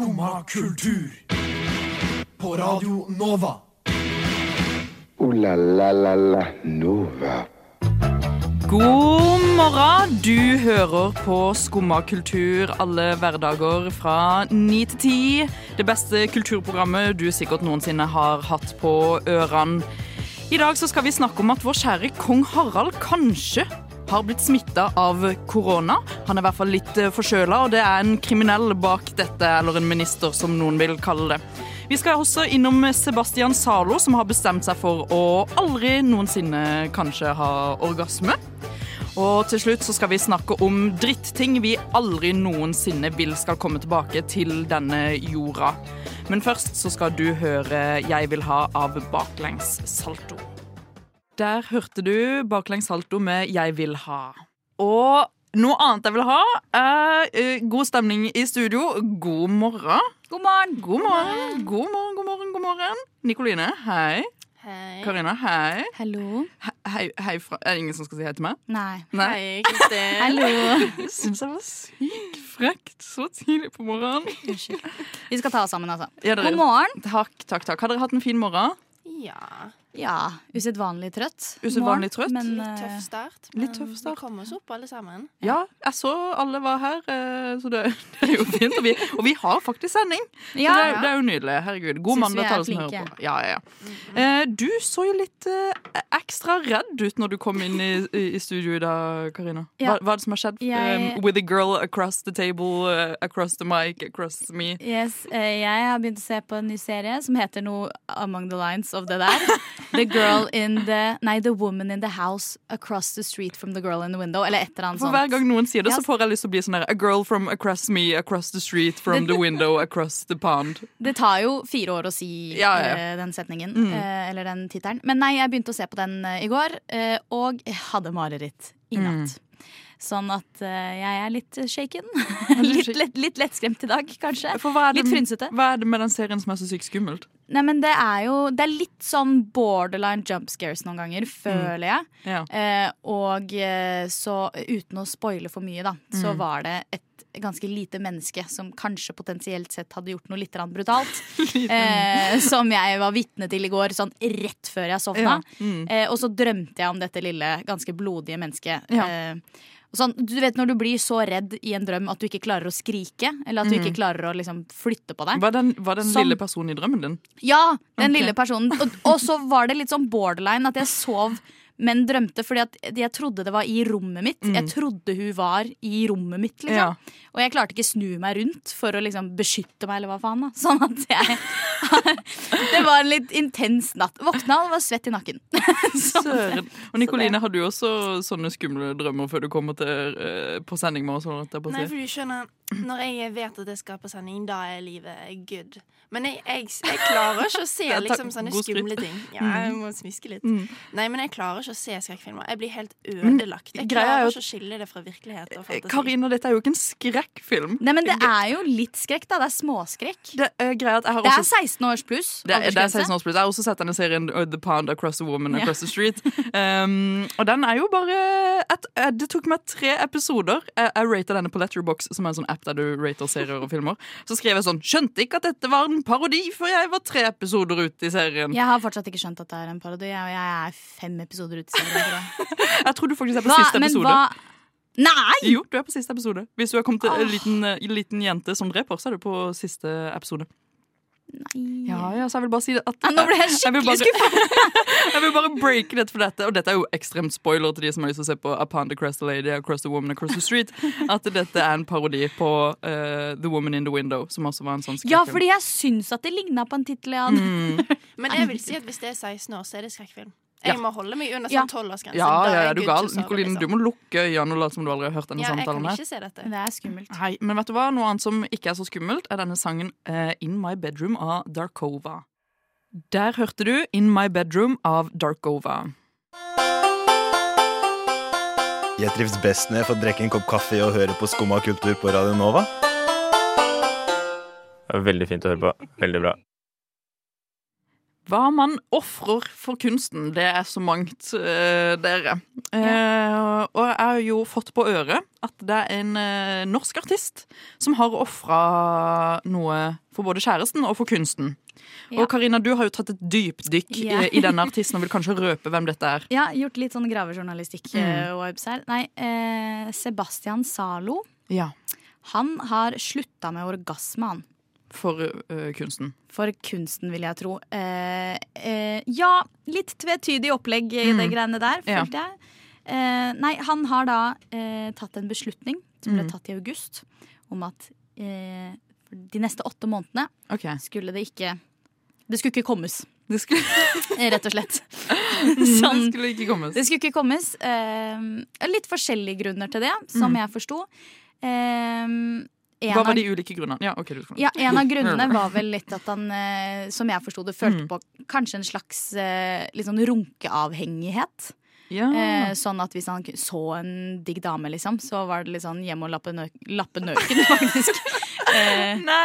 Skumma kultur. På Radio Nova. O-la-la-la-la Nova. God morgen! Du hører på Skumma kultur alle hverdager fra ni til ti. Det beste kulturprogrammet du sikkert noensinne har hatt på ørene. I dag så skal vi snakke om at vår kjære kong Harald kanskje har blitt smitta av korona. Han er i hvert fall litt forkjøla, og det er en kriminell bak dette, eller en minister, som noen vil kalle det. Vi skal også innom Sebastian Zalo, som har bestemt seg for å aldri noensinne kanskje ha orgasme. Og til slutt så skal vi snakke om dritting vi aldri noensinne vil skal komme tilbake til denne jorda. Men først så skal du høre 'Jeg vil ha' av Baklengs Salto. Der hørte du Baklengs Salto med 'Jeg vil ha'. Og noe annet jeg vil ha, er eh, god stemning i studio. God morgen. God morgen. God morgen, god morgen, god morgen. god morgen Nikoline, hei. Hei. Karina, hei. Hallo. He- Hei, hei fra Er det ingen som skal si hei til meg? Nei. Nei. Hei, Kristin. Hallo. Syns jeg var sykt frekt så tidlig på morgenen. Unnskyld. Vi skal ta oss sammen, altså. Ja, God morgen. Takk, takk, takk. Har dere hatt en fin morgen? Ja. Ja, usedvanlig trøtt. Usedvanlig trøtt. Men Litt eh, tøff start. litt tøff start. Vi kom oss opp, alle sammen. Ja, jeg så alle var her, eh, så det, det er jo fint. Og vi, og vi har faktisk sending. Så ja, det, er, det er jo nydelig. Herregud. God Syns mandag til alle som hører på. Ja, ja, ja. Eh, Du så jo litt eh, ekstra redd ut når du kom inn i, i studio i dag, Karina. Hva, hva er det som har skjedd? Jeg- Um, with a girl across the table, eh, across the mic, across me. Yes, eh, jeg har begynt å se på en ny serie som heter noe Among the Lines of det der. The girl in the Nei, The woman in the house across the street from the girl in the window. Eller et eller annet For sånt. hver gang noen sier det, så får jeg lyst til å bli sånn her A girl from across me, across the street, from the window, across the pond. Det tar jo fire år å si Ja, ja. eh, den setningen, Mm. eh, eller den tittelen. Men nei, jeg begynte å se på den eh, i går, og jeg hadde mareritt i Mm. Sånn at eh, jeg er litt shaken. litt litt, litt lettskremt i dag, kanskje. Det, Litt frynsete. hva er det med den serien som er så sykt skummelt? Nei, men det er jo Det er litt sånn borderline jump scares noen ganger, føler jeg. Ja. Eh, og eh, så, uten å spoile for mye, da, så Mm. var det et ganske lite menneske som kanskje potensielt sett hadde gjort noe litt brutalt. eh, som jeg var vitne til i går, sånn rett før jeg sovna. Ja. Mm. Eh, og så drømte jeg om dette lille, ganske blodige mennesket. Ja. Eh, sånn, du vet når du blir så redd i en drøm at du ikke klarer å skrike, eller at du Mm. ikke klarer å liksom flytte på deg. Var den, var den Som- lille personen i drømmen din? Ja, den okay. lille personen. Og, og så var det litt sånn borderline at jeg sov, men drømte fordi at jeg trodde det var i rommet mitt. Jeg trodde hun var i rommet mitt, liksom. Ja. Og jeg klarte ikke snu meg rundt for å liksom beskytte meg, eller hva faen. da Sånn at jeg Det var en litt intens natt. Våkna og var svett i nakken. Søren. Og Nikoline, har du også sånne skumle drømmer før du kommer til, uh, på sending med oss? Nei, for du skjønner, når jeg vet at jeg skal på sending, da er livet good. Men jeg, jeg, jeg klarer ikke å se liksom sånne skumle ting. Ja, jeg må smiske litt. Mm. Nei, men jeg klarer ikke å se skrekkfilmer. Jeg blir helt ødelagt. Jeg er klarer jo ikke å skille det fra virkelighet og Eh, fantasi. Karina, dette er jo ikke en skrekkfilm. Nei, men det er jo litt skrekk, da. Det er småskrekk. Det er greia at jeg har Det er 16 års pluss. det er, det er 16 års pluss. Jeg har også sett denne serien uh, The Pound Across the Woman Ja. Across the Street. Um, og den er jo bare et, eh, Det tok meg tre episoder. Jeg, jeg rata denne på Letterbox, som er en sånn app der du rater serier og filmer. Så skrev jeg sånn Skjønte ikke at dette var en parodi for jeg var tre episoder ute i serien. Jeg har fortsatt ikke skjønt at det er en parodi, og jeg er fem episoder ute. i serien, jeg. Tror du faktisk er på Hva? siste Men episode. Nei! Jo, du er på siste episode. Hvis du har kommet til en liten, eh, liten jente som dreper, så er du på siste episode. Ja, ja, så jeg vil bare si det at Ja, nå ble jeg skikkelig skuffa! jeg vil bare breake dette for dette, og dette er jo ekstremt spoiler til de som har lyst til å se på Upon the Crest Lady, Across the Woman, Across the Street, at dette er en parodi på eh, The Woman in the Window, som også var en sånn Ja, fordi jeg syns at det ligna på en tittel jeg hadde. Mm. Men jeg vil si at hvis det er 16 år, så er det skrekkfilm. Jeg Ja. må holde meg under Ja. sånn 12-årsgrense. Ja, ja, er er du gal? Nikoline, liksom. du må lukke øynene og late som du aldri har hørt denne Ja, jeg kan samtalen her. ikke se dette. Det er skummelt. Nei, men vet du hva? Noe annet som ikke er så skummelt, er denne sangen uh, In My Bedroom av Darkova. Der hørte du In My Bedroom av Darkova. Jeg trives best når jeg får drikke en kopp kaffe og høre på Skumma kultur på Radio Nova. Det var Veldig fint å høre på. Veldig bra. Hva man ofrer for kunsten, det er så mangt, uh, dere. Uh, og jeg har jo fått på øret at det er en uh, norsk artist som har ofra noe for både kjæresten og for kunsten. Ja. Og Karina, du har jo tatt et dypdykk yeah. i, i denne artisten og vil kanskje røpe hvem dette er. Ja, gjort litt sånn gravejournalistikk Mm. her. Nei, Sebastian Zalo, Ja, han har slutta med orgasme, han. For uh, kunsten. For kunsten, vil jeg tro. Uh, uh, ja, litt tvetydig opplegg i det greiene der, følte Ja. jeg. Nei, han har da tatt en beslutning som ble Mm. tatt i august, om at de neste åtte månedene okay. skulle det ikke Det skulle ikke kommes, Det skulle, rett og slett. det Sånn. skulle ikke kommes. Det skulle ikke kommes. Litt forskjellige grunner til det, som jeg forsto. Eh, Hva var de ulike grunnene? Ja, okay. Ja, En av grunnene var vel litt at han, eh, som jeg forsto det, følte Mm. på kanskje en slags eh, sånn runkeavhengighet. Ja. Eh, sånn at hvis han så en digg dame, liksom, så var det litt sånn hjem og lappe, nø lappe nøken, faktisk. Eh, Nei.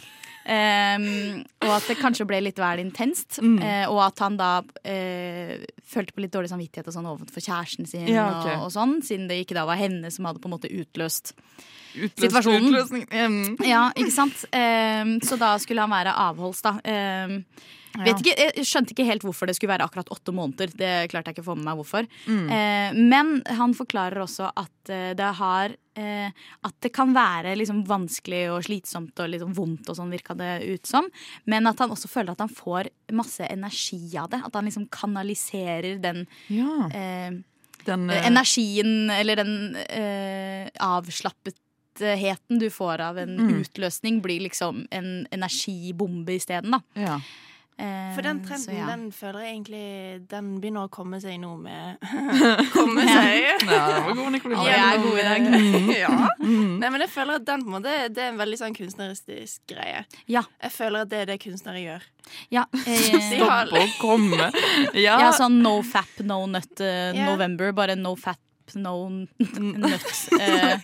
Um, og at det kanskje ble litt vel intenst. Mm. Uh, og at han da uh, følte på litt dårlig samvittighet og sånn overfor kjæresten sin. Ja, okay. og, og sånn Siden det ikke da var henne som hadde på en måte utløst utløst situasjonen. Mm. ja, ikke sant? Um, så da skulle han være avholds, da. Ehm, vet ikke, jeg skjønte ikke helt hvorfor det skulle være akkurat åtte måneder. Det klarte jeg ikke å få med meg hvorfor. Eh, men han forklarer også at eh, det har eh, At det kan være liksom vanskelig og slitsomt og sånn vondt og sånn, virka det ut som. Men at han også føler at han får masse energi av det. At han liksom kanaliserer den Ja, eh, den energien eller den eh, avslappetheten du får av en Mm. utløsning, blir liksom en energibombe isteden, da. ja. Eh, For den så trenden, ja. den føler jeg egentlig Den begynner å komme seg nå med Komme seg. ja, det var god, Nicoline. Ja, jeg er god i dag. ja. Mm. Nei, men jeg føler at den på en måte Det er en veldig sånn kunstneristisk greie. Ja. Jeg føler at det er det kunstnere gjør. Ja, eh, Stopp å komme. Ja, ja, sånn no fap, no nut uh, yeah. November. Bare no fap, no nut uh,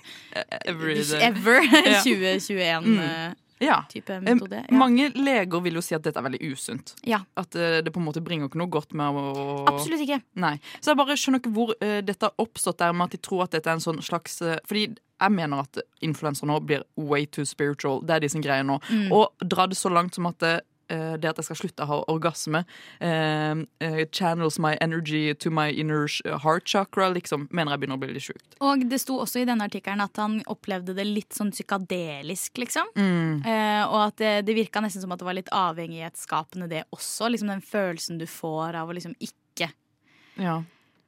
every day. ever. 2021-type Ja. type metode. Ja. Mange leger vil jo si at dette er veldig usunt. ja, At eh, det på en måte bringer ikke noe godt med å absolutt ikke. Nei. Så jeg bare skjønner ikke hvor eh, dette har oppstått der med at de tror at dette er en sånn slags eh, Fordi jeg mener at influensere nå blir way too spiritual. Det er de som greier nå. Mm. Og dra det så langt som at eh, det at jeg skal slutte å ha orgasme Uh, uh, channels my energy to my inner heart chakra, liksom, mener jeg begynner å bli litt sjukt. Og det sto også i denne artikkelen at han opplevde det litt sånn psykadelisk, liksom. Mm. Og at det, det virka nesten som at det var litt avhengighetsskapende, det også. Liksom den følelsen du får av å liksom ikke Ja.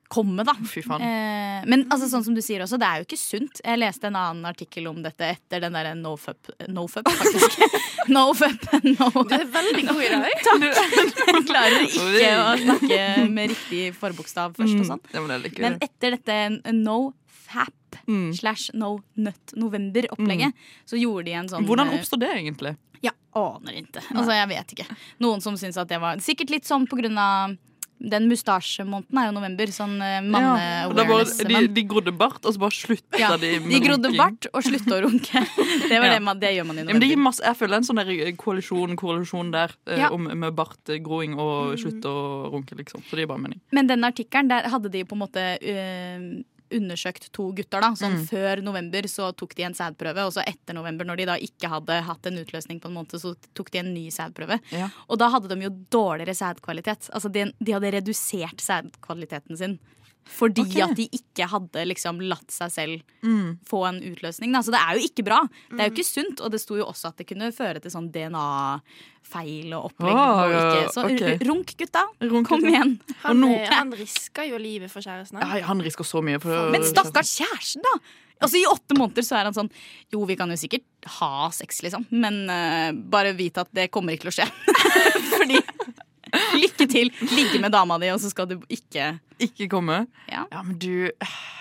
Komme, da. Fy faen. Eh, men altså, sånn som du sier også, det er jo ikke sunt. Jeg leste en annen artikkel om dette etter den derre nofup, nofup, faktisk. nofup, no Du er veldig god i dag. Jeg klarer ikke å snakke med riktig forbokstav først og sånn. Mm, det liker. Men etter dette nofap Mm. slash no nut november-opplegget, så gjorde de en sånn Hvordan oppstod det egentlig? Ja, aner ikke. Altså, jeg vet ikke. Noen som syns at det var Sikkert litt sånn på grunn av den mustasjemåneden er jo november. Sånn Ja, og det er de, de grodde bart, og så bare slutta Ja, de med de grodde runking. bart og slutta å runke. Det, var Ja. det, man, det gjør man i Ja, men november. masse, jeg føler en sånn der koalisjon, koalisjon der eh, Ja. om, med bartgroing og slutte å runke, liksom. Så det gir bare mening. Men den artikkelen, der hadde de på en måte øh, undersøkt to gutter. da Sånn Mm. Før november så tok de en sædprøve, og så etter november, når de da ikke hadde hatt en utløsning på en måned, så tok de en ny sædprøve. Ja. Og da hadde de jo dårligere sædkvalitet. Altså de, de hadde redusert sædkvaliteten sin. Fordi okay. at de ikke hadde liksom latt seg selv Mm. få en utløsning. Da. Så det er jo ikke bra. Det er jo ikke sunt. Og det sto jo også at det kunne føre til sånn DNA-feil og opplegg. Oh, og ikke. Så okay. runk, gutta! Runk, Kom igjen! Han, nå- eh, han risker jo livet for kjæresten. Ja, han risker så mye. For, Men stakkars kjæresten, da! Altså I åtte måneder så er han sånn Jo, vi kan jo sikkert ha sex, liksom, men uh, bare vite at det kommer ikke til å skje. Fordi Lykke til! Ligge med dama di, og så skal du ikke Ikke komme. Ja. men du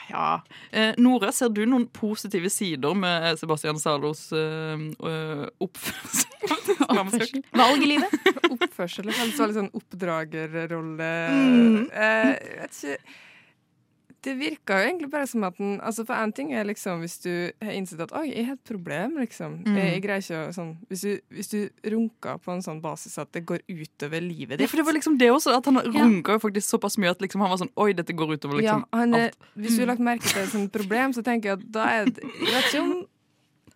Ja. Eh, Nora, ser du noen positive sider med Sebastian Zalos eh, eh, oppførsel? oppførsel. Valg i livet. Oppførsel. Litt sånn oppdragerrolle. Mm. Eh, jeg vet ikke det virka jo egentlig bare som at den altså For én ting er liksom hvis du har innsett at oi, jeg har et problem, liksom. Mm. Jeg, jeg greier ikke å sånn hvis du, hvis du runker på en sånn basis at det går utover livet ditt Ja, for det var liksom det også, at han Ja. runka jo faktisk såpass mye at liksom han var sånn Oi, dette går utover liksom ja, han alt. Hvis du har lagt merke til et sånt problem, så tenker jeg at da er det Jeg vet ikke om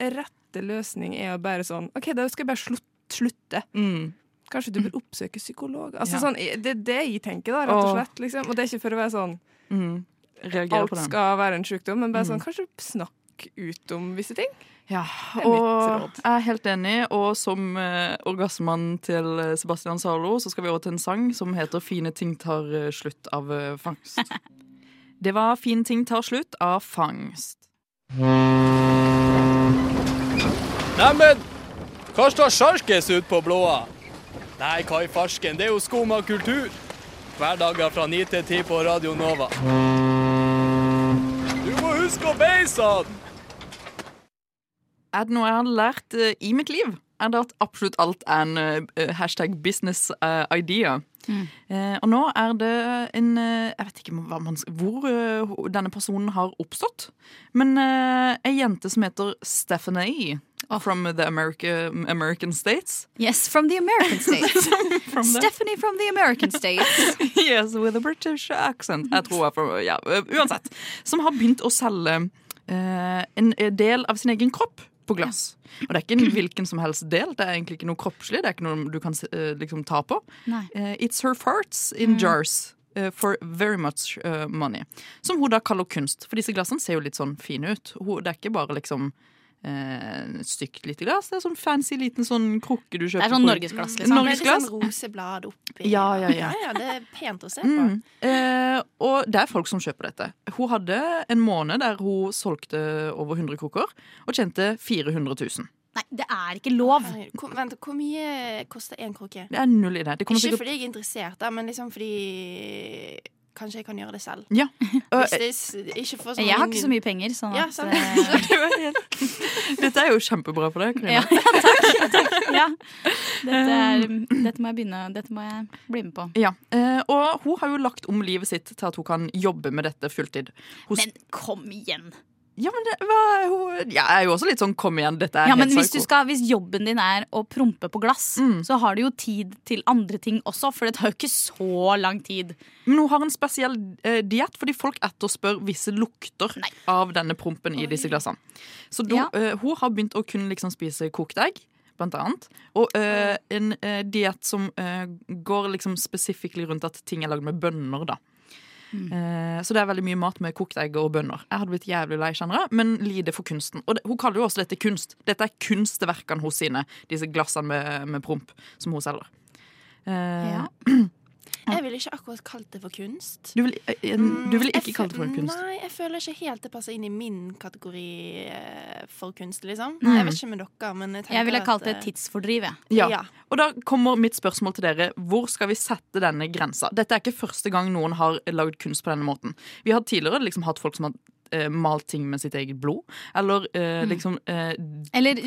rette løsning er å bare sånn OK, da skal jeg bare slutt, slutte. Mm. Kanskje du bør oppsøke psykolog. Altså Ja. sånn, Det er det jeg tenker, da, rett og slett. Liksom. Og det er ikke for å være sånn Mm. Reagerer alt på den. skal være en sykdom, men bare Mm. sånn kanskje snakk ut om visse ting. Ja, og jeg er helt enig. Og som eh, orgasmannen til eh, Sebastian Zalo, så skal vi over til en sang som heter 'Fine ting tar eh, slutt' av eh, Fangst. Det var 'Fine ting tar slutt' av Fangst. Neimen, hva står sjarkes ut på blåa? Nei, hva i farsken, det er jo skum av kultur. Hverdager fra 9 til 10 på Radio Nova. Du må huske å beise han! Er det noe jeg har lært eh, i mitt liv, er det at absolutt alt er en eh, hashtag business eh, idea. Mm. og nå er det en eh, Jeg vet ikke hva man, hvor eh, denne personen har oppstått. Men ei jente som heter Stephanie from the America, American States. Yes, from the American states. From Stephanie from the American states. yes, with a British accent. Jeg tror jeg får, ja, Uansett. Som har begynt å selge eh, en del av sin egen kropp på glass. Og det er ikke en hvilken som helst del. Det er egentlig ikke noe kroppslig. Det er ikke noe du kan eh, liksom ta på. Eh, it's her farts in jars. eh, For very much eh, money. Som hun da kaller kunst. For disse glassene ser jo litt sånn fine ut. Hun, det er ikke bare liksom eh, et stygt lite glass. Det er sånn fancy liten sånn krukke du kjøper. Det er sånn norgesglass, liksom. Med Norgesglass. litt sånn roseblad oppi. Ja, ja, ja. ja, ja, Det er pent å se på. Mm. Eh, og det er folk som kjøper dette. Hun hadde en måned der hun solgte over 100 krukker, og tjente 400 000. Nei, det er ikke lov. Hvor, vent, hvor mye koster én krukke? Det er null i det. det Ikke sikkert... fordi jeg er interessert, da, men liksom fordi Kanskje jeg kan gjøre det selv. Ja. Hvis det ikke får sånn Jeg har ikke så mye penger, sånn Ja, at eh, Dette er jo kjempebra for deg, Karina. ja, takk, takk. Ja. Dette, er, dette må jeg begynne Dette må jeg bli med på. Ja, eh, Og hun har jo lagt om livet sitt til at hun kan jobbe med dette fulltid. Hun, Men kom igjen! Ja, men det var, hun, jeg er jo også litt sånn kom igjen, dette er Ja, men helt hvis, du skal, hvis jobben din er å prompe på glass, Mm. så har du jo tid til andre ting også, for det tar jo ikke så lang tid. Men hun har en spesiell eh, diett fordi folk etterspør visse lukter Nei. av denne prompen i disse glassene. Så da, Ja. eh, hun har begynt å kunne liksom spise kokt egg, blant annet. Og eh, en uh, diett som eh, går liksom spesifikt rundt at ting er lagd med bønner, da. Eh, så det er veldig mye mat med kokt egg og bønner. Jeg hadde blitt jævlig lei, jeg, men lider for kunsten. Og det, hun kaller jo også dette kunst. Dette er kunstverkene hos sine, disse glassene med, med promp som hun selger. Eh, Ja. Jeg ville ikke akkurat kalt det for kunst. Du vil, eh, du vil Mm, ikke kalle det for kunst? Nei, jeg føler ikke helt det passer inn i min kategori eh, for kunst, liksom. Mm. Jeg vet ikke med dere, men jeg Jeg ville kalt det eh, tidsfordriv. Ja. Ja. Og da kommer mitt spørsmål til dere. Hvor skal vi sette denne grensa? Dette er ikke første gang noen har lagd kunst på denne måten. Vi har tidligere liksom hatt folk som har eh, malt ting med sitt eget blod. Eller eh, liksom eh, Eller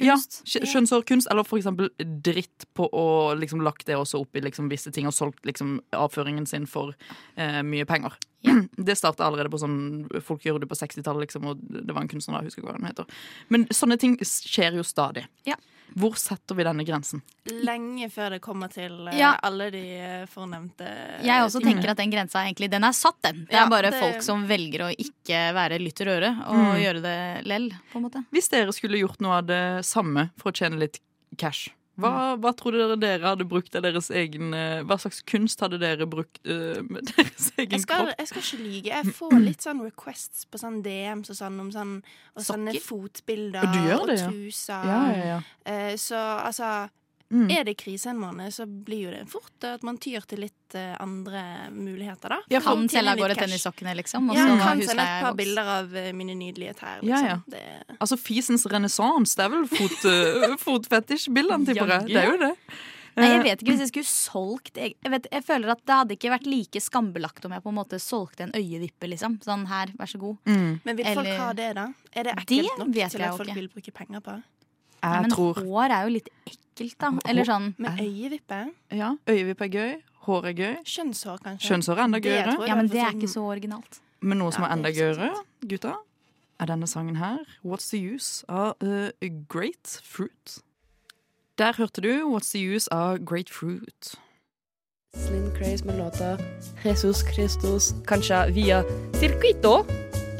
ja, kjønnshårkunst. Eller for eksempel dritt på å liksom lagt det også opp i liksom visse ting og solgt liksom avføringen sin for eh, mye penger. Det starta allerede på sånn Folk gjorde det på 60-tallet, liksom, og det var en kunstner, da, husker jeg hva han heter. Men sånne ting skjer jo stadig. Ja. Hvor setter vi denne grensen? Lenge før det kommer til eh, Ja. alle de eh, fornevnte Jeg også tingene. tenker at den grensa egentlig, den er satt, den. Det Ja, er bare det- folk som velger å ikke være lytter øre og Mm. gjøre det lell, på en måte. Hvis dere skulle gjort noe av det samme for å tjene litt cash, hva, hva tror dere dere hadde brukt av deres egen eh, Hva slags kunst hadde dere brukt uh, med deres egen Jeg skal, kropp? jeg skal ikke lyge. Jeg får litt sånn requests på sånn DMs og sånn om sånn Og sånne fotbilder Og og truser. Ja, ja, ja. Uh, Så altså Mm. Er det krise en måned, så blir jo det fort at man tyr til litt eh, andre muligheter, da. Ja, Kan selge av gårde tennissokkene, liksom. Og Ja, så kan sende et par bilder av eh, mine nydelige tær. Ja, Liksom. ja. Det, Altså Fisens renessanse, det er vel fot, uh, fotfetisj-bildene, tipper jeg. Det er jo det. Nei, Eh, jeg vet ikke hvis jeg skulle solgt Jeg, jeg, vet, jeg føler at det hadde ikke vært like skambelagt om jeg på en måte solgte en øyevippe, liksom. Sånn her, vær så god. Mm. men vil folk Eller- ha det, da? Er det Det ekkelt nok vet til at folk ikke. vil bruke penger på? Ja, Jeg men tror hår er jo litt ekkelt, da. Eller sånn Med øyevippe? Ja, øyevippe er gøy. Hår er gøy. Kjønnshår, kanskje. Kjønnshår er enda gøyere. Ja, men det er sånn- ikke så originalt. Men noe som er enda er gøyere, gutta, er denne sangen her. What's the use av uh, Great Fruit? Der hørte du What's the use av Great Fruit. Slim Craze med låta Jesus Christus, kanskje via Circuito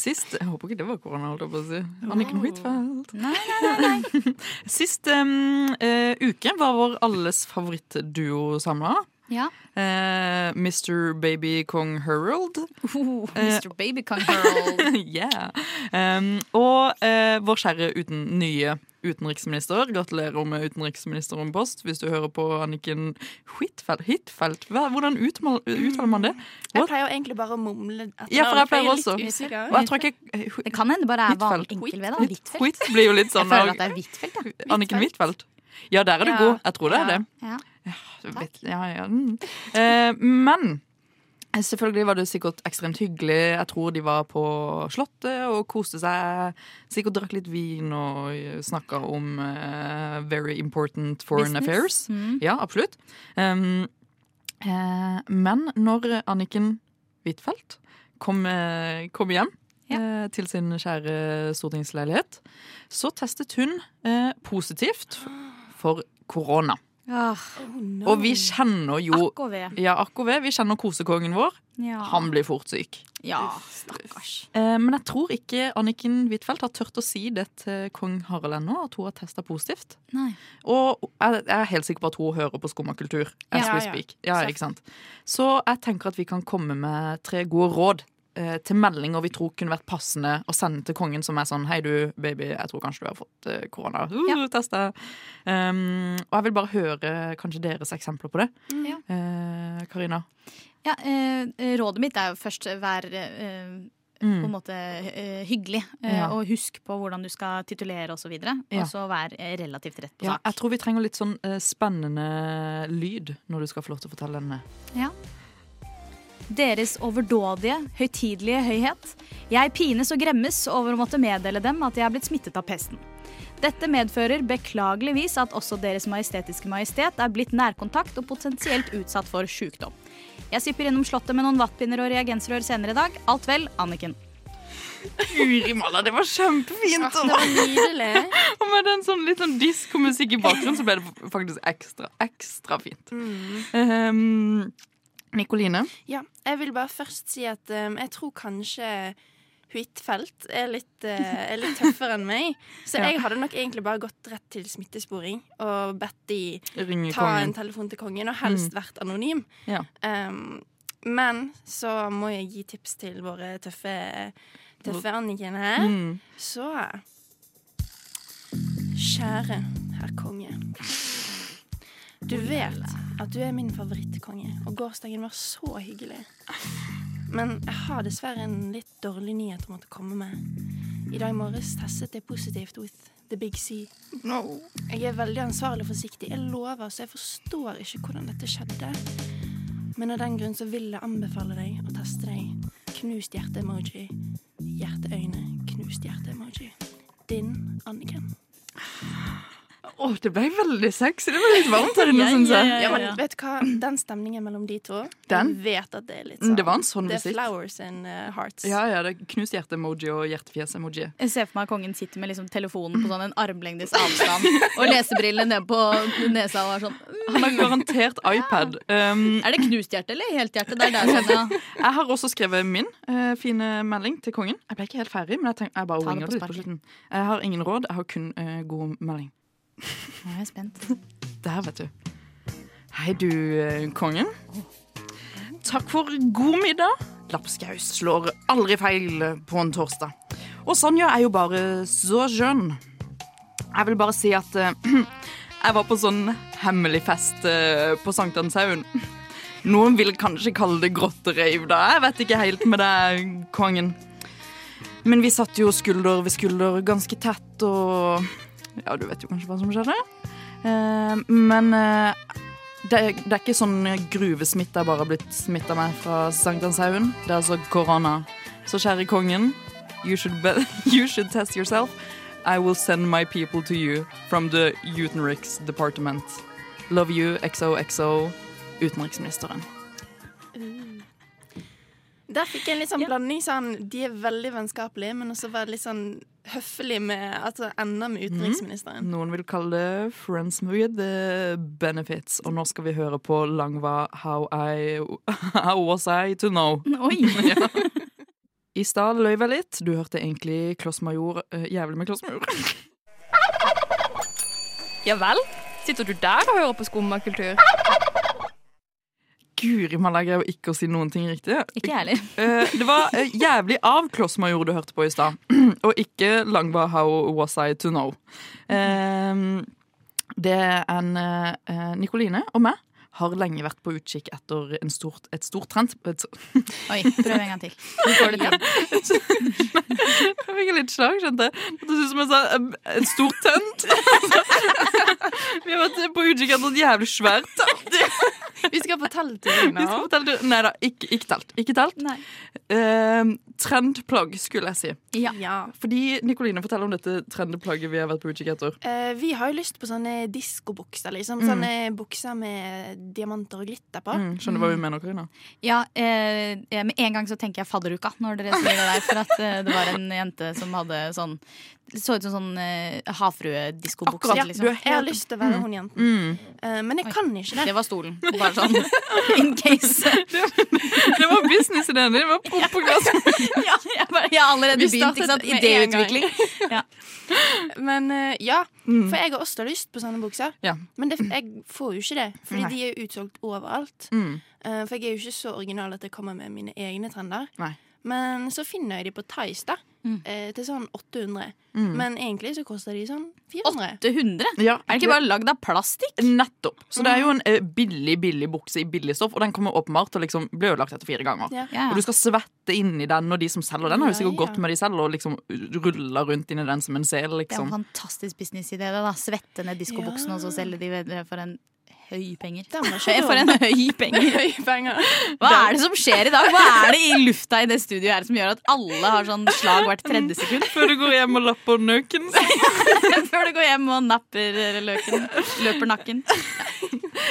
Sist Jeg håper ikke det var korona, holdt jeg på å si. Anniken Huitfeldt. Nei, nei, nei. nei. Sist um, uh, uke var vår alles favorittduo samla. Ja. Eh, Mr. Baby Kong Herald. Oh, Mr. Baby Kong Harold. yeah. Um, og eh, vår kjære uten nye utenriksminister. Gratulerer med post hvis du hører på Anniken Huitfeldt. Huitfeldt. Hva- Hvordan uttaler man det? Jeg pleier jo egentlig bare å mumle Ja, for jeg pleier er også. Og jeg tror ikke Det kan hende bare er vanlig enkel ved, da. Huit- Huitfeldt. Blir jo litt Jeg sånn føler at det er Huitfeldt, ja. Anniken Huitfeldt. Ja, der er du Ja. god. Jeg tror det er det. Ja. Ja, ja. mm. Eh, men selvfølgelig var det sikkert ekstremt hyggelig. Jeg tror de var på Slottet og koste seg. Sikkert drakk litt vin og snakka om eh, very important foreign Business. affairs. Mm. Ja, absolutt. Um, eh, men når Anniken Huitfeldt kom, eh, kom hjem ja. til sin kjære stortingsleilighet, så testet hun eh, positivt for korona. Ah, Og vi kjenner jo akk ved. Ja, akk ved. Vi kjenner kosekongen vår. Ja. Han blir fort syk. ja, stakkars. Eh, men jeg tror ikke Anniken Huitfeldt har turt å si det til kong Harald ennå, at hun har testa positivt. Nei. Og jeg jeg er helt sikker på at hun hører på Skumma kultur. As Ja, ja. Ja, ikke sant? Så jeg tenker at vi kan komme med tre gode råd eh, til meldinger vi tror kunne vært passende å sende til kongen, som er sånn Hei, du baby, jeg tror kanskje du har fått eh, korona. Uh, Ja. Testa. Um, og jeg vil bare høre kanskje deres eksempler på det. Ja. Eh, Karina. Ja, eh, rådet mitt er jo først vær eh, på en måte uh, hyggelig. Mm. Ja. Og husk på hvordan du skal titulere osv. Og, Ja. og så vær relativt rett på Ja, sak. jeg tror vi trenger litt sånn uh, spennende lyd når du skal få lov til å fortelle denne. Ja. Deres overdådige, høytidelige høyhet. Jeg pines og gremmes over å måtte meddele dem at jeg er blitt smittet av pesten. Dette medfører beklageligvis at også Deres Majestetiske Majestet er blitt nærkontakt og potensielt utsatt for sykdom. Jeg sipper innom Slottet med noen vattpinner og reagensrør senere i dag. Alt vel, Anniken. Uri malla, det var kjempefint! Det var nydelig. Og med den sånn litt sånn diskomusikk i bakgrunnen, så ble det faktisk ekstra, ekstra fint. Um, Nikoline. Ja, jeg vil bare først si at um, jeg tror kanskje Huitfeldt er eh, er litt tøffere enn meg. Så Ja. jeg hadde nok egentlig bare gått rett til smittesporing og bedt de Ringe ta kongen. en telefon til kongen, og helst vært anonym. Ja. Um, men så må jeg gi tips til våre tøffe, tøffe Anniken her. Mm. Så Kjære herr konge. Du vet at du er min favorittkonge, og gårsdagen var så hyggelig. Men jeg har dessverre en litt dårlig nyhet å måtte komme med. I dag morges testet jeg positivt with the big C. Jeg er veldig ansvarlig og forsiktig. Jeg lover, så jeg forstår ikke hvordan dette skjedde. Men av den grunn så vil jeg anbefale deg å teste deg. Knust hjerte-emoji. Hjerteøyne, knust hjerte-emoji. Din Anniken. Åh, det ble veldig sexy. Det ble litt varmt her inne, syns jeg. Ja, men vet du hva? Den stemningen mellom de to Den? Jeg vet at det er litt sånn det var en sånn Det er flowers and uh, hearts. Ja, ja, det er knust hjerte-emoji og hjertefjes-emoji. Jeg ser for meg at kongen sitter med liksom telefonen på sånn en armlengdes avstand og lesebrillene ned på nesa og er sånn Han har garantert iPad. Um, Er det knust hjerte eller helt hjerte? Det er der jeg kjenner jeg. jeg har også skrevet min uh, fine melding til kongen. Jeg ble ikke helt ferdig, men jeg, tenk, jeg bare ringer det litt på slutten. Jeg har ingen råd, jeg har kun uh, god melding. Nå er jeg spent. Der, vet du. Hei, du, eh, kongen. Takk for god middag. Lapskaus slår aldri feil på en torsdag. Og Sonja er jo bare så skjønn. Jeg vil bare si at uh, jeg var på sånn hemmelig fest uh, på Sankthanshaugen. Noen vil kanskje kalle det grottereiv, da. Jeg vet ikke helt med deg, kongen. Men vi satt jo skulder ved skulder ganske tett, og Ja, du vet jo kanskje hva som skjedde? Eh, men eh, det, det er ikke sånn gruvesmitte jeg bare har blitt smitta med fra Sankthanshaugen. Det er altså korona. Så kjære kongen, you should, be, you should test yourself. I will send my people to you from the Utenriks Department. Love you, XOXO, utenriksministeren. Der fikk jeg en litt sånn blanding. Sånn, de er veldig vennskapelige, men også være litt sånn høflig med altså, enda med utenriksministeren. Noen vil kalle det Friends with the benefits. Og nå skal vi høre på Langva How, I, how Was I To Know. Oi! Ja. I stad løy jeg litt. Du hørte egentlig Klossmajor uh, Jævlig med Klossmajor. Ja vel? Sitter du der og hører på skummakultur? Guri malla, jeg greier ikke å si noen ting riktig. Ikke heller. Eh, det var eh, jævlig av Klossmajor du hørte på i stad, og ikke Langba How Was I To Know. Eh, det er en eh, Nikoline og meg har lenge vært på utkikk etter en stort, et stort trend... Et, Oi, prøv en gang til. Du får det til. Jeg fikk litt slag, skjønte jeg. Det synes som jeg sa en stor tønt. Vi har vært på utkikk etter et jævlig svært tønt. Vi skal Vi skal nå. Nei da, ikke, ikke telt. Ikke telt. Nei. Eh, trendplagg, skulle jeg si. Ja. Ja. Fordi Nikoline, fortell om dette trendplagget vi har vært på utkikk etter. Uh, vi har jo lyst på sånne diskobukser, liksom. Mm. Sånne bukser med diamanter og glitter på. Mm, skjønner du hva vi mener, Karina? Ja, eh, eh, Med en gang så tenker jeg fadderuka når dere sier det der. For at eh, det var en jente som hadde sånn så ut som sånn uh, havfruediskobukse. Ja, Liksom. Jeg har lyst til å være hun jenten. Mm. Uh, men jeg kan ikke det. Det var stolen. Bare sånn in case. Det var businessideen din! Var propp på glass. ja, jeg, bare, jeg har allerede begynt. Ikke sant? Idéutvikling. Ja. Men eh, ja, Mm. for jeg har også lyst på sånne bukser. Ja. Men det, jeg får jo ikke det, fordi Nei. de er jo utsolgt overalt. Mm. Eh, for jeg er jo ikke så original at jeg kommer med mine egne trender. Nei. Men så finner jeg de på Tice, da. Mm. eh, til sånn 800. Mm. Men egentlig så koster de sånn 400. 800? Ja, Er det ikke bare lagd av plastikk? Nettopp. Så det er jo en eh, billig billig bukse i billig stoff, og den kommer åpenbart til å liksom bli ødelagt etter fire ganger. Ja. Ja, Og du skal svette inni den, og de som selger den, har jo sikkert gått med de selv og liksom ruller rundt inni den som en sel, Det er en liksom. fantastisk businessidé. da Svette ned diskobuksen, Ja. og så selge de for en høy penger. Jeg får en høy penger. høy penger. Hva er det som skjer i dag? Hva er det i lufta i det studioet her som gjør at alle har sånn slag hvert tredje sekund? Før du går hjem og lapper nøken. Før du går hjem og napper løken. Løper nakken.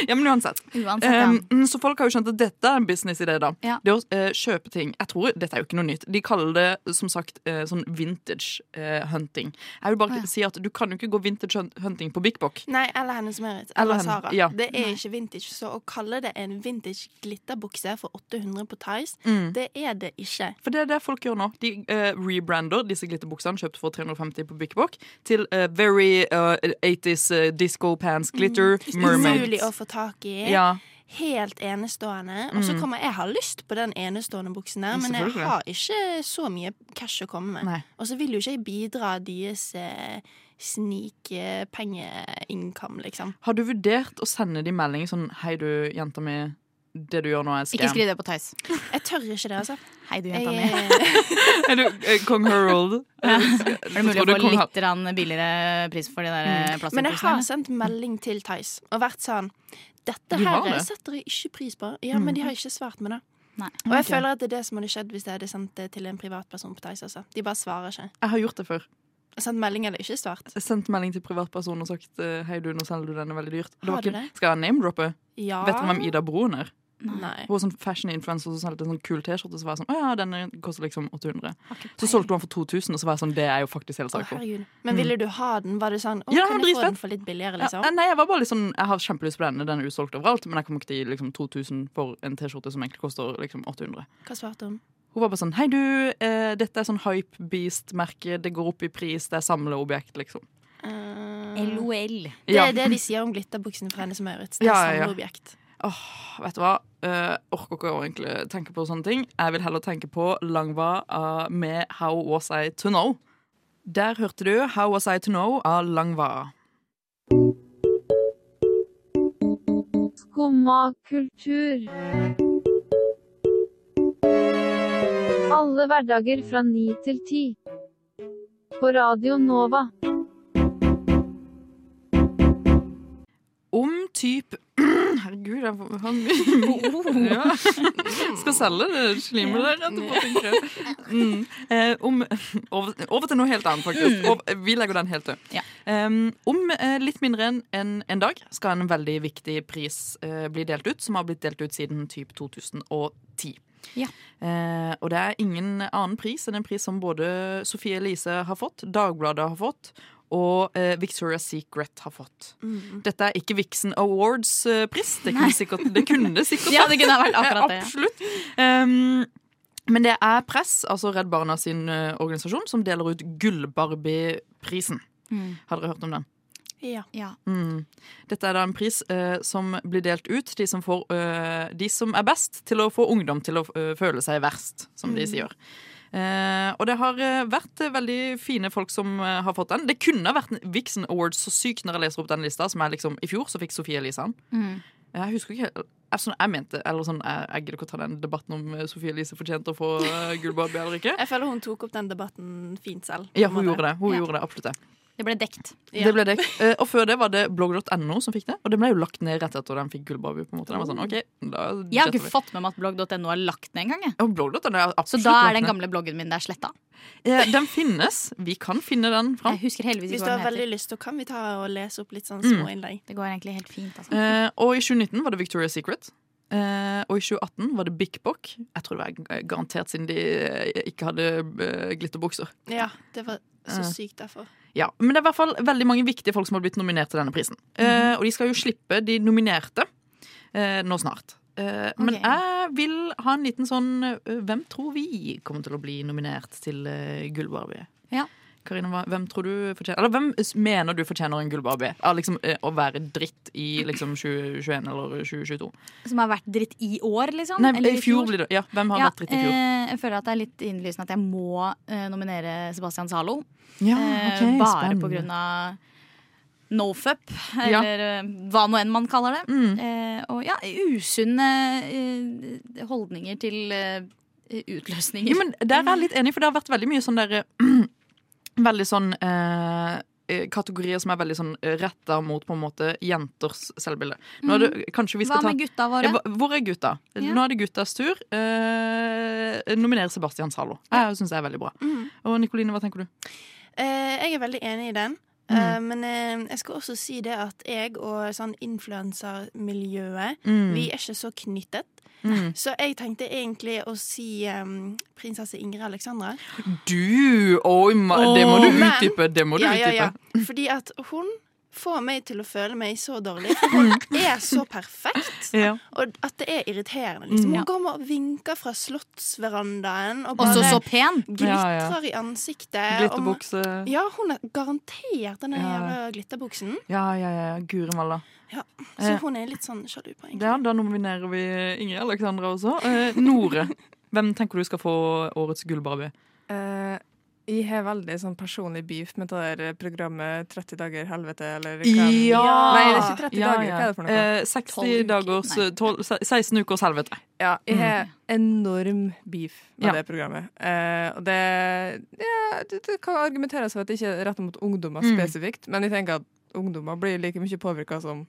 Ja, men uansett. Uansett, ja. Um, så folk har jo skjønt at dette er en businessidé, da. Ja. Det å uh, kjøpe ting Jeg tror Dette er jo ikke noe nytt. De kaller det som sagt uh, sånn vintage uh, hunting. Jeg vil bare oh, ja. si at du kan jo ikke gå vintage hunting på Bik Bok. Nei, eller Hennes Merit. Eller Eller Sara. ja. Det er ikke vintage. Så å kalle det en vintage glitterbukse for 800 på Tice, Mm. det er det ikke. For det er det folk gjør nå. De uh, rebrander disse glitterbuksene kjøpt for 350 på Bik Bok til uh, very uh, 80s eh, disco pants glitter Mermaid. Umulig å få tak i. Ja. Helt enestående. Og så Mm. kommer jeg har lyst på den enestående buksen der, men jeg har ikke så mye cash å komme med. Og så vil jo ikke jeg bidra deres eh, snikpengeincome, liksom. Har du vurdert å sende de melding sånn Hei, du, jenta mi. Det du gjør nå, er scam. Ikke skriv det på Theis. Jeg tør ikke det, altså. Hei, du jenta mi. eh, Er du eh, kong Harold? Ja. Er det mulig å få kong litt billigere pris for de der eh, Mm. men jeg har sendt melding til Theis og vært sånn Dette De her det. setter jeg ikke pris på. Ja, Mm. men de har ikke svart med det. Nei. Og jeg okay. føler at det er det som hadde skjedd hvis jeg hadde sendt det til en privatperson på Theis. Altså. De bare svarer ikke. Jeg har gjort det før. Sendt melding eller ikke svart. Sendt melding til privatperson og sagt eh, Hei, du, nå selger du denne veldig dyrt. Ikke, skal jeg name-droppe? Ja. Vet du hvem Ida Broen er? Nei. Hun var sånn fashion-influencer som solgte en sånn kul T-skjorte. Så var jeg sånn, å ja, denne koster liksom 800 Så solgte hun den for 2000, og så var jeg sånn, det er jo faktisk hele herregud. Men ville du ha den? Var det sånn Å. Ja, kan jeg få den for litt billigere, liksom? Ja, nei, jeg var bare litt sånn Jeg har kjempelyst på denne, den er usolgt overalt, men jeg kommer ikke til liksom 2000 for en T-skjorte som egentlig koster liksom 800. Hva svarte hun? Hun var bare sånn Hei, du, eh, dette er sånn Hype Beast-merke, det går opp i pris, det er samleobjekt, liksom. Uh, LOL. det Ja. er det de sier om glitterbuksene fra Hennes Maurits. Det er Ja, ja, ja. samleobjekt. Åh, vet du hva? Uh, orker ikke å egentlig tenke på sånne ting. Jeg vil heller tenke på Langva uh, med How Was I To Know. Der hørte du How Was I To Know av Langva. Skumma kultur. Alle hverdager fra ni til ti. På Radio Nova. Om typ Herregud, jeg får- han ja. Skal selge det slimet der etterpå, tenker jeg. Mm. Eh, om, over, over til noe helt annet, faktisk. Over, vi legger den helt død. Um, om eh, litt mindre enn en, en dag skal en veldig viktig pris uh, bli delt ut, som har blitt delt ut siden typ 2010. Ja. Eh, og det er ingen annen pris enn en pris som både Sofie Elise har fått, Dagbladet har fått, og eh, Victoria's Secret har fått. Mm. Dette er ikke Vixen Awards-pris. Det, kunne sikkert- det kunne sikkert Ja, det kunne vært akkurat det. Absolutt. Um, men det er Press, altså Redd Barna sin uh, organisasjon, som deler ut Gull-Barbie-prisen. Mm. Har dere hørt om den? Ja. Mm. Dette er da en pris eh, som blir delt ut de som, får, eh, de som er best til å få ungdom til å eh, føle seg verst, som de Mm. sier. Eh, og det har eh, vært eh, veldig fine folk som har fått den. Det kunne vært Vixen Awards så sykt når jeg leser opp den lista, som er liksom I fjor så fikk Sofie Elise den. Mm. Jeg husker ikke helt jeg, sånn, jeg mente, eller sånn, jeg, jeg gidder ikke å ta den debatten om Sofie Elise fortjente å få uh, Gullbarbie eller ikke. Jeg føler hun tok opp den debatten fint selv. Ja, hun gjorde det. Hun gjorde det, absolutt det. Ble dekt. Det ble dekt. Eh, og før det var det blogg.no som fikk det. Og det ble jo lagt ned rett etter den fikk Gullbarbie. på en måte. Den var sånn, ok, da Jeg har ikke vi. fått med meg at blogg.no er lagt ned engang. Så da er den gamle bloggen min der sletta. Eh, den finnes. Vi kan finne den fram. Jeg husker heldigvis Hvis du har den veldig lyst, så kan vi ta og lese opp litt sånn Mm. små innlegg. Det går egentlig helt fint. Altså. Eh, og i 2019 var det Victoria's Secret. Uh, og i 2018 var det Big Bok. Jeg tror det var garantert siden de eh, ikke hadde eh, glitterbukser. Ja, det var så sykt derfor. Ja, Men det er i hvert fall veldig mange viktige folk som har blitt nominert til denne prisen. Eh, og de skal jo slippe de nominerte eh, nå snart. Eh, Men Ok. jeg vil ha en liten sånn Hvem tror vi kommer til å bli nominert til uh, Gullbarbie? Ja. Karina, hvem tror du fortjener Eller hvem mener du fortjener en Gullbarbie? Av liksom, eh, å være dritt i liksom 2021 eller 2022? Som har vært dritt i år, liksom? Nei, Eller i fjor blir det. Ja, hvem har Ja, vært dritt i fjor? eh, jeg føler at det er litt innlysende at jeg må eh, nominere Sebastian Zalo. Ja, Eh, ok, bare spennende. på grunn av nofup, eller ja. hva nå enn man kaller det. Mm. Eh, og ja, usunne eh, holdninger til eh, utløsninger. Ja, men der er jeg litt enig, for det har vært veldig mye sånn der Veldig sånn eh, eh, kategorier som er veldig sånn retta mot på en måte jenters selvbilde. Nå er det, kanskje vi skal Mm. Hva ta med gutta våre? Ja, hvor er gutta? Ja. Nå er det guttas tur. Eh, nominere Sebastian Zalo. Jeg syns det er veldig bra. Mm. Og Nikoline, hva tenker du? Eh, jeg er veldig enig i den. Mm. Eh, men eh, jeg skal også si det at jeg og sånn influensermiljøet, Mm. vi er ikke så knyttet. Mm. Så jeg tenkte egentlig å si um, prinsesse Ingrid Alexandra. Du! Oi, oh, det må du utdype. Det må du ja, ja, ja. Fordi at hun får meg til å føle meg så dårlig. For hun er så perfekt. Ja. Og at det er irriterende. Liksom. Mm. Hun kommer og vinker fra slottsverandaen og Også bare så pen! glitrer Ja, ja. i ansiktet. Glitterbukse. Og- Ja, hun er garantert den jævla glitterbuksen. Ja, ja, ja. Guri malla. Ja, så Eh. hun er litt sånn sjalu på egentlig. Ja, da nominerer vi Ingrid Alexandra også. Eh, Nore, hvem tenker du skal få årets Gullbarbie? Eh, jeg har veldig sånn personlig beef med det der programmet 30 dager helvete, eller hva Ja! Nei, det er ikke 30 Ja, dager. ja. Hva er det for noe? Eh, 60 Tolv uker. dagers Nei. eh, tolv- se- 16 ukers helvete. Ja, jeg har enorm beef med Ja. det programmet. Eh, og det, ja, det Det kan argumenteres for at det ikke er rettet mot ungdommer Mm. spesifikt, men jeg tenker at ungdommer blir like mye påvirka som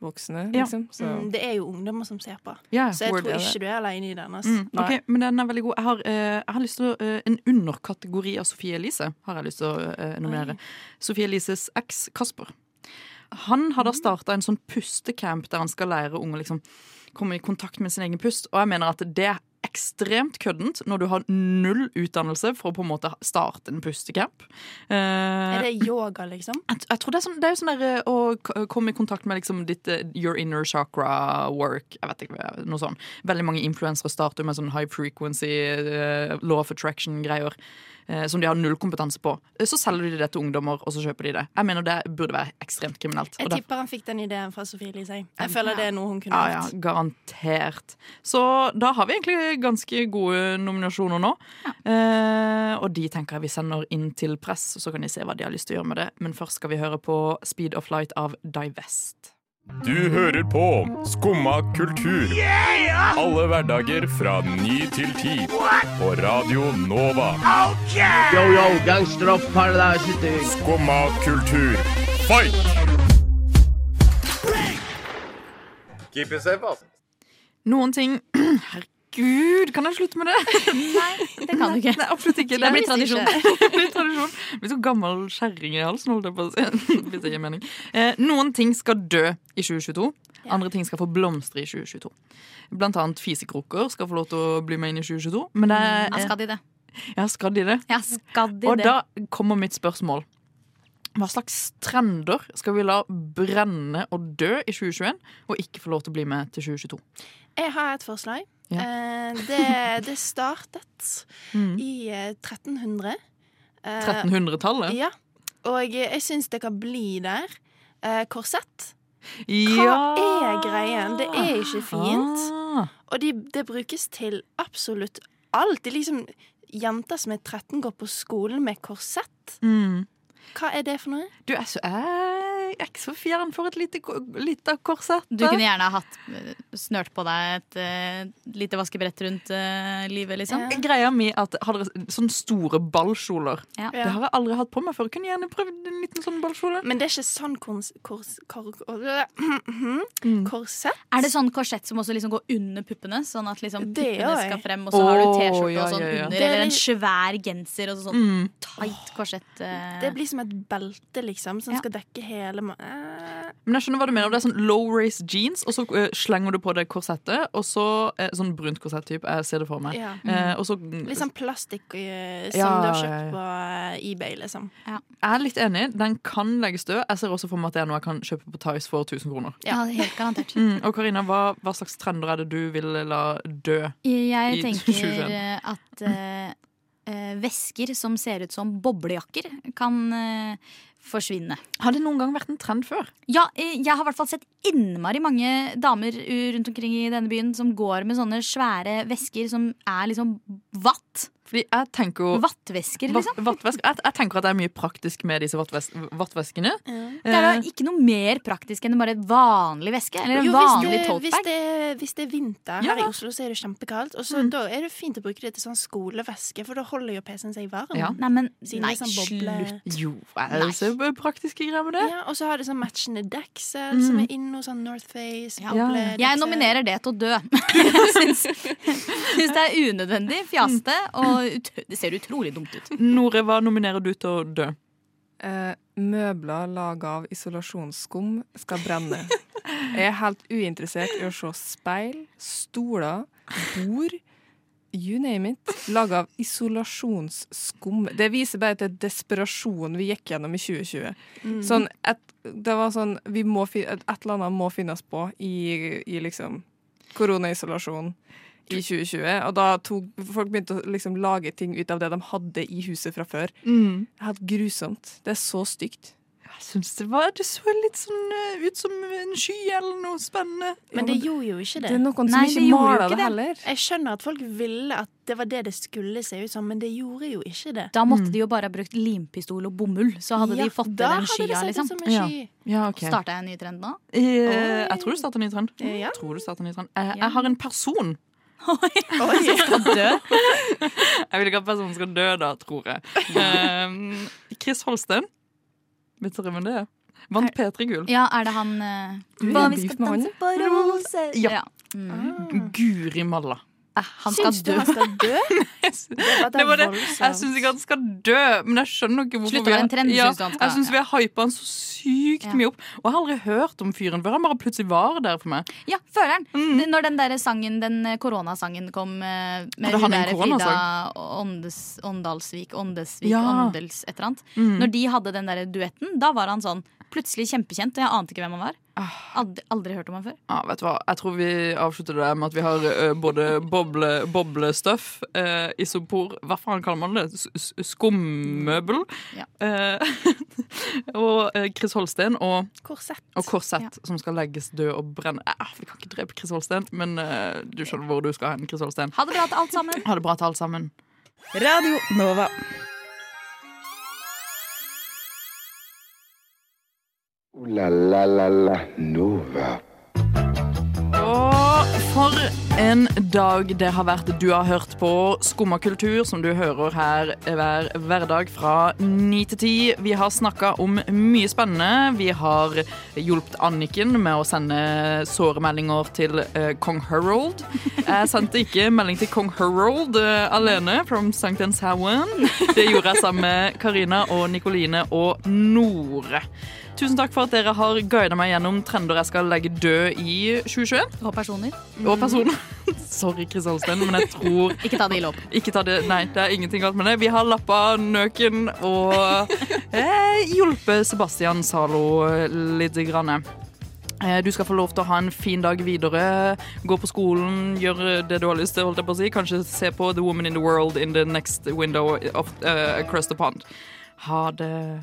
voksne, Ja. liksom. Så Mm, det er jo ungdommer som ser på. yeah, Så jeg tror det. ikke du er alene i den. Altså. Mm, okay, ok, men den er veldig god. Jeg har, uh, jeg har lyst til å, uh, En underkategori av Sofie Elise har jeg lyst til å uh, nominere. Sofie Elises eks Kasper. Han har da starta en sånn pustecamp der han skal lære unge liksom komme i kontakt med sin egen pust. Og jeg mener at det ekstremt køddent når du har null utdannelse for å på en måte starte en pustecamp. Eh, Er det yoga, liksom? jeg, jeg tror det er, sånn, det er jo sånn der, eh, å komme i kontakt med liksom ditt eh, your inner chakra work. Jeg vet ikke, noe sånn. Veldig mange influensere starter med sånn high frequency, law of attraction-greier. som de har null kompetanse på. Så selger de det til ungdommer, og så kjøper de det. Jeg mener det burde være ekstremt kriminelt. Jeg tipper han fikk den ideen fra Sofie Elise. Jeg føler det er noe hun kunne ja, ja, gjort. garantert. Så da har vi egentlig ganske gode nominasjoner nå. Eh, og de tenker jeg vi sender inn til press, så kan de se hva de har lyst til å gjøre med det. Men først skal vi høre på Speed of Light av Divest. Du hører på Skumma kultur. Alle hverdager fra ny til ti. På Radio Nova. Yo, yo, gangsteropp, paradise. Skumma kultur, fight! Keep it safe, altså. Noen ting Herregud, kan jeg slutte med det? Nei, det kan du ikke. Nei, absolutt ikke. Det blir tradisjon. Det blir tradisjon. Jeg blir så gammel kjerring i halsen, holdt jeg på å si. Hvis det gir mening. Eh, noen ting skal dø i 2022. Andre ting skal få blomstre i 2022. Blant annet fisekroker skal få lov til å bli med inn i 2022. Men det er, Ja, skal de det? Ja, skal de det? Ja, skal de Og det? da kommer mitt spørsmål. Hva slags trender skal vi la brenne og dø i 2021, og ikke få lov til å bli med til 2022? Jeg har et forslag. Ja. Eh, det, det startet Mm. i eh, 1300. Eh, 1300-tallet? Ja. Og jeg syns det kan bli der. Eh, korsett. Hva Ja. er greien? Det er ikke fint. Ah. Og de, det brukes til absolutt alt. Det er liksom Jenter som er 13, går på skolen med korsett. Mm. Hva er det for noe? Du er, så, jeg er ikke så fjern for et lite, lite korsett. Du kunne gjerne ha hatt eh, snørt på deg et eh, lite vaskebrett rundt uh, livet, liksom. Greia mi er at hadde sånne store ballkjoler Ja. Det har jeg aldri hatt på meg før. Jeg kunne gjerne prøvd en liten sånn ballkjole. Men det er ikke sånn kors, kors, kor, kor, korsett. Er det sånn korsett som også liksom går under puppene? Sånn at liksom puppene skal frem, og så har du T-skjorte ja, og sånn ja, ja. under? Det er Eller en svær genser og sånn Mm. tight korsett. Uh... Det blir som et belte, liksom, som Ja. skal dekke hele ma- eh. Men jeg skjønner hva du mener. Det er sånn low race jeans, og så uh, slenger du på det korsettet. Og så uh, Sånn brunt korsett-type. Jeg ser det for meg. Ja. Uh, og så Litt sånn plastikk som Ja, du har kjøpt ja. på eBay, liksom. Jeg er litt enig. Den kan legges død. Jeg ser også for meg at det er noe jeg kan kjøpe på Tice for 1000 kroner. Ja, helt garantert. Mm, og Karina, hva, hva slags trender er det du vil la dø? Jeg i tenker 2021? eh, at eh, eh, væsker som ser ut som boblejakker, kan forsvinne. Har det noen gang vært en trend før? Ja, eh, jeg har i hvert fall sett innmari mange damer rundt omkring i denne byen som går med sånne svære vesker som er liksom vatt. Fordi jeg tenker jo Vattvesker, liksom. Vattvesker. jeg, jeg tenker at det er mye praktisk med disse vattves vattveskene. Det er da ikke noe mer praktisk enn bare et vanlig veske. Eller en Jo, vanlig det, hvis, hvis det er vinter Ja. her i Oslo, så er det kjempekaldt. Og så da er det fint å bruke det til sånn skoleveske, for da holder jo PC-en seg varm. Ja. Nei, men Siden nei, sånn slutt. Jo, er det så praktiske greier med det? Ja, og så har det sånn matchende deksel Mm. som er inne sånn Northface, Ja. boble- Jeg nominerer det til å dø. Jeg syns, det er unødvendig, fjaste. og det ser utrolig dumt ut. Nore, hva nominerer du til å dø? Eh, møbler laga av isolasjonsskum skal brenne. Jeg er helt uinteressert i å se speil, stoler, bord, you name it, laga av isolasjonsskum. Det viser bare til desperasjon vi gikk gjennom i 2020. Mm. Sånn, et, det var sånn vi må, Et eller annet må finnes på i, i liksom koronaisolasjon i 2020. Og da tok folk begynte å liksom lage ting ut av det de hadde i huset fra før. Mm. Helt grusomt. Det er så stygt. Jeg syns det var Det så litt sånn eh, ut som en sky eller noe spennende. Men det gjorde jo ikke det. Det er noen som ikke det maler ikke det det. heller. Jeg skjønner at folk ville at det var det det skulle se ut som, men det gjorde jo ikke det. Da måtte de jo bare ha brukt limpistol og bomull, så hadde Ja, de fått til den det skya, liksom. som en Ja. sky. Ja, okay. Starta jeg en ny trend nå? Eh, jeg tror du starta en ny trend. Ja. Jeg tror du en ny trend. Jeg, jeg har en person. Som skal dø? Jeg vil ikke at personen skal dø da, tror jeg. Um, Chris Holsten. Vet dere hvem det er? Vant P3-gull. Ja, er det han uh, Hva vi skal danse på roser? Ja. Mm. Guri malla. Eh, Han skal Syns du dø. han skal dø? Det var det. Jeg syns ikke han skal dø, men jeg skjønner ikke hvorfor Slutt å være en trend, ja, synes han skal- Jeg syns vi har hypa han så sykt Ja. mye opp. Og jeg har aldri hørt om fyren før. Han bare plutselig var der for meg. Ja, føleren. Mm. Når den der sangen, den eh, koronasangen kom eh, med hun der? Frida Åndes, Åndalsvik, Åndesvik, Ja. Åndels et eller annet. Mm. Når de hadde den der duetten, da var han sånn plutselig kjempekjent, og jeg ante ikke hvem han var. Ah. Aldri, aldri hørt om han før. Ja, vet du hva? Jeg tror vi avslutter det med at vi har uh, både boble, boblestuff, uh, isopor Hva faen kaller man det? Skummøbel. Ja. Uh, og uh, Chris Holsten og, Korsett. og korsett som skal legges død og brenne. Eh, vi kan ikke drepe Chris Holsten, men du skjønner hvor du skal hen. Chris Holsten. Ha det bra til alt sammen. Ha det bra til alt sammen. Radio Nova. La la la la Nova. Og for en dag det har vært. Du har hørt på Skumma kultur, som du hører her hver hverdag fra ni til ti. Vi har snakka om mye spennende. Vi har hjulpet Anniken med å sende såremeldinger til eh, kong Harold. Jeg sendte ikke melding til kong Harold eh, alene from. Samhain. Det gjorde jeg sammen med Karina og Nikoline og Nore. Tusen takk for at dere har guida meg gjennom trender jeg skal legge død i 2021. Og personer. Og personer. Sorry, Holsten, men jeg tror Ikke ta det i lov. Ikke ta det, Nei, det er ingenting galt med det. Vi har lappa nøken og eh, hjulpet Sebastian Zalo litt. Grann. Eh, Du skal få lov til å ha en fin dag videre. Gå på skolen, gjøre det du har lyst til. holdt jeg på å si. Kanskje se på The Woman in the World in the next window of, uh, across the pond. Ha det